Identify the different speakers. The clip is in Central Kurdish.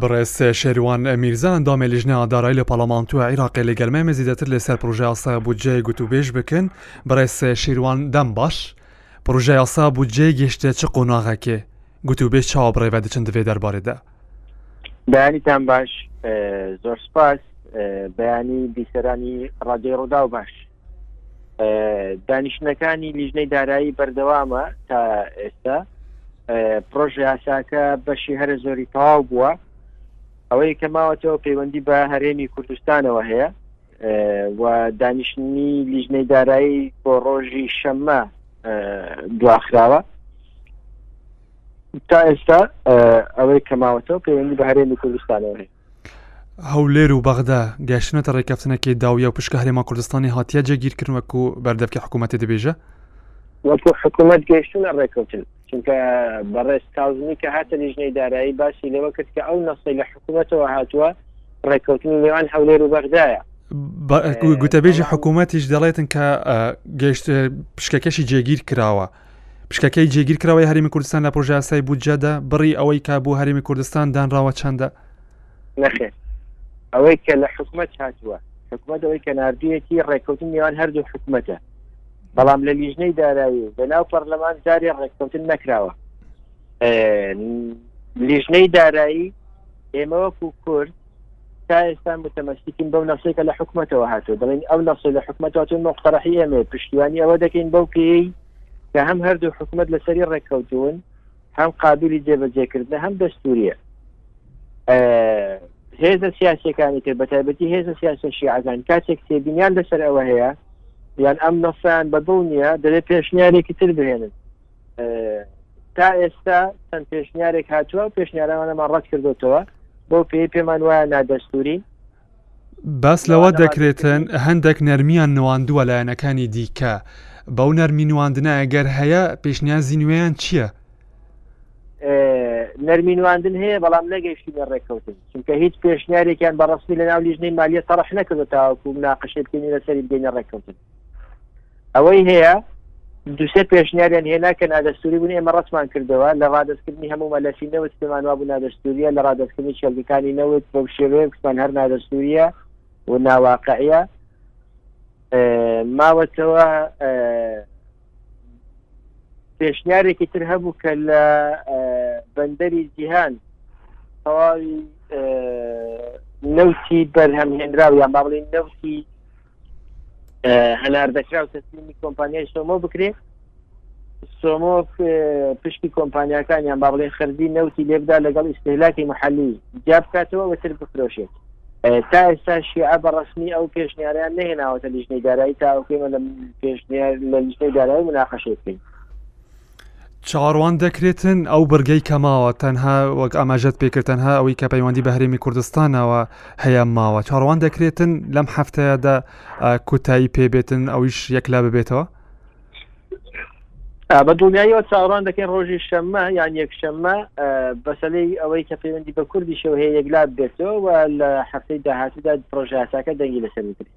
Speaker 1: بڕێز شێروان میرزا ئەندامێ لیژنە ئادارای لە پەڵەمانتوە عیراقێ لە گەلمای مەزیدەتر لە سەر پروژە یاسا بودجەیە گوتوبێژ بکن بڕێز شیروان دەم باش پروژە یاسا بودجەیە گەشتە چ قۆناغەکێ گوتوبێژ چاوە بڕێڤە دچن دەێ دەربارەدا
Speaker 2: بەیانیتان باش زۆر سپاس بەیانی بیسەرانی ڕادێ ڕوودا و باش دانیشتنەکانی لیژنەی دارایی بەردەوامە تا ئێستا پرۆژە یاساکە بەشی هەرە زۆری تەواو بووە ئەوەی کە ماوەتەوە پەیوەندی بە هەرێمی کوردستانەوە هەیە و دانیشتنی لیژنەی دارایی بۆ ڕۆژی شەممە دواخراوە تا ئێستا ئەوەی کە ماوەتەوە پەیوەندی بە هەرێمی کوردستانەوە هەیە
Speaker 1: هەولێر و بەغدا گەشتنەتە ڕێککەفتنەکەی داویە و پشکە هەرێما کوردستانی هاتیە جێگیرکردن وەکو بەردەفکی حکوومەتی دەبێژە
Speaker 2: وەکو حکوومەت گەشتونە ڕێککەوتن چونکە بەڕێز کاوزنی کە هاتە لیژنەی دارایی باسی لەوە کرد کە ئەو نەسی لە حکوومەتەوە هاتووە ڕێککەوتنی نێوان هەولێر و بەغدایە
Speaker 1: گوتەبێژی حکوومەتیش دەڵێتن کە گەشت پشکەکەشی جێگیر کراوە پشکەکەی جێگیرکراوەی هەرێمی کوردستان لە پرۆژەیاسای بودجەدا بڕی ئەوەی کە بۆ هەرێمی کوردستان دانراوە چەندە؟
Speaker 2: نەخێر ئەوەی کە لە حکومەت هاتووە حکومەت ئەوەی کە نردویەتی ڕێککەوتن نێوان هەردوو حکومەتە بەڵام لە لیژنەی دارایی و لەناو پەرلەمان جارێ ڕێککەوتن نەکراوە لیژنەی دارایی ئێمە وەکو کورد تا ئێستا متمەسیکین بەو نەسەی کە لە حکوومەتەوە هاتو دەڵین ئەو نەسەی لە حکوومەتاتون مختڕحی ئێمێ پشتیوانی ئەوە دەکەین بەو پێی کە هەم هەردوو حکوومەت لەسەری ڕێککەوتون هەم قابلی جێبەجێکردن هەم دەستوریە هێزە سیاسەکانی تر بەتایبەتی هێزە سیاسە شیعەکان کاتێک تێبینیان لەسەر ئەوە هەیە یان ئەم نەسان بە دڵ نییە دەبێت پێشنیارێکی تر بهێنن تا ئێستا چەند پێشنیارێک هاتووە پێشنیارانەمان ڕەت کردوتەوە بۆ پێ پێمان وایە نادەستوری
Speaker 1: باس لەوە دەکرێتن هەندێک نەرمیان نواندووە لایەنەکانی دیکە بەو نەرمی نواندنایە گەر هەیە پێشنیازی نوێیان چییە؟
Speaker 2: نەرمینواندن هەیە بەڵام نەگەیشتی لە ڕێککەوتن چونکە هیچ پێشنیارێکیان بە ڕستی لە ناو لیژنەی مالیە تەڕح نەکردو تاوەکو ناقشێ بکەین لەسەری بگەینە ڕێککەوتن ئەوەی هەیە دوسێ پێشنیاریان هێنا کە نادەستوری بوون ئێمە ڕستمان کردەوە لە ڕادستکردنی هەموو مەلەفی نەوت پێمان وابوو نادەستوریە لە ڕادستکردنی چێلگەکانی نەوت بۆ شێوەیە کسمان هەر نادەستوریە و ناواقعە ماوەتەوە پێشنیارێکی تر هەبوو کە لە بەندەری جیهان تەواوی نەوتی بەرهەمهێنراو یان با بڵین نەوتی هەناردەکراو تەسلیمی کۆمپانیای سۆمۆ بکرێت سۆمۆ پشتی کۆمپانیەکانیان با بڵێ خەرجی نەوتی لێبدا لەگەڵ ئیسلاکی محلی جا بکاتەوە وەتر بفرۆشێت تا ئێستا شیعە بە ڕسمی ئەو پێشنیاریان نهێناوەتە لیژنەی دارایی تاوەکەمە لە پێشنیار لە لیژنەی دارایی مناقەشێ بکەین
Speaker 1: چاوەڕوان دەکرێتن ئەو بڕگەی کە ماوە تەنها وەک ئاماژەت پێکرد تەنها ئەوەی کە پەیوەندی بە هەرێمی کوردستانەوە هەیە ماوە چاڕوان دەکرێتن لەم هەفتەیەدا کوتایی پێبێتن ئەویش یەکلا ببێتەوە
Speaker 2: بە دڵنیاییەوە چاڕان دەکەین ڕۆژی شەممە یان یەکشەممە بەسەلەی ئەوەی کە پەیوەندی بە کوردی شەو هەیە یەکلات بێتەوە و لە هەفتەی داهاتوودا پرۆژاساکە دەنگی لەسەر بکرێت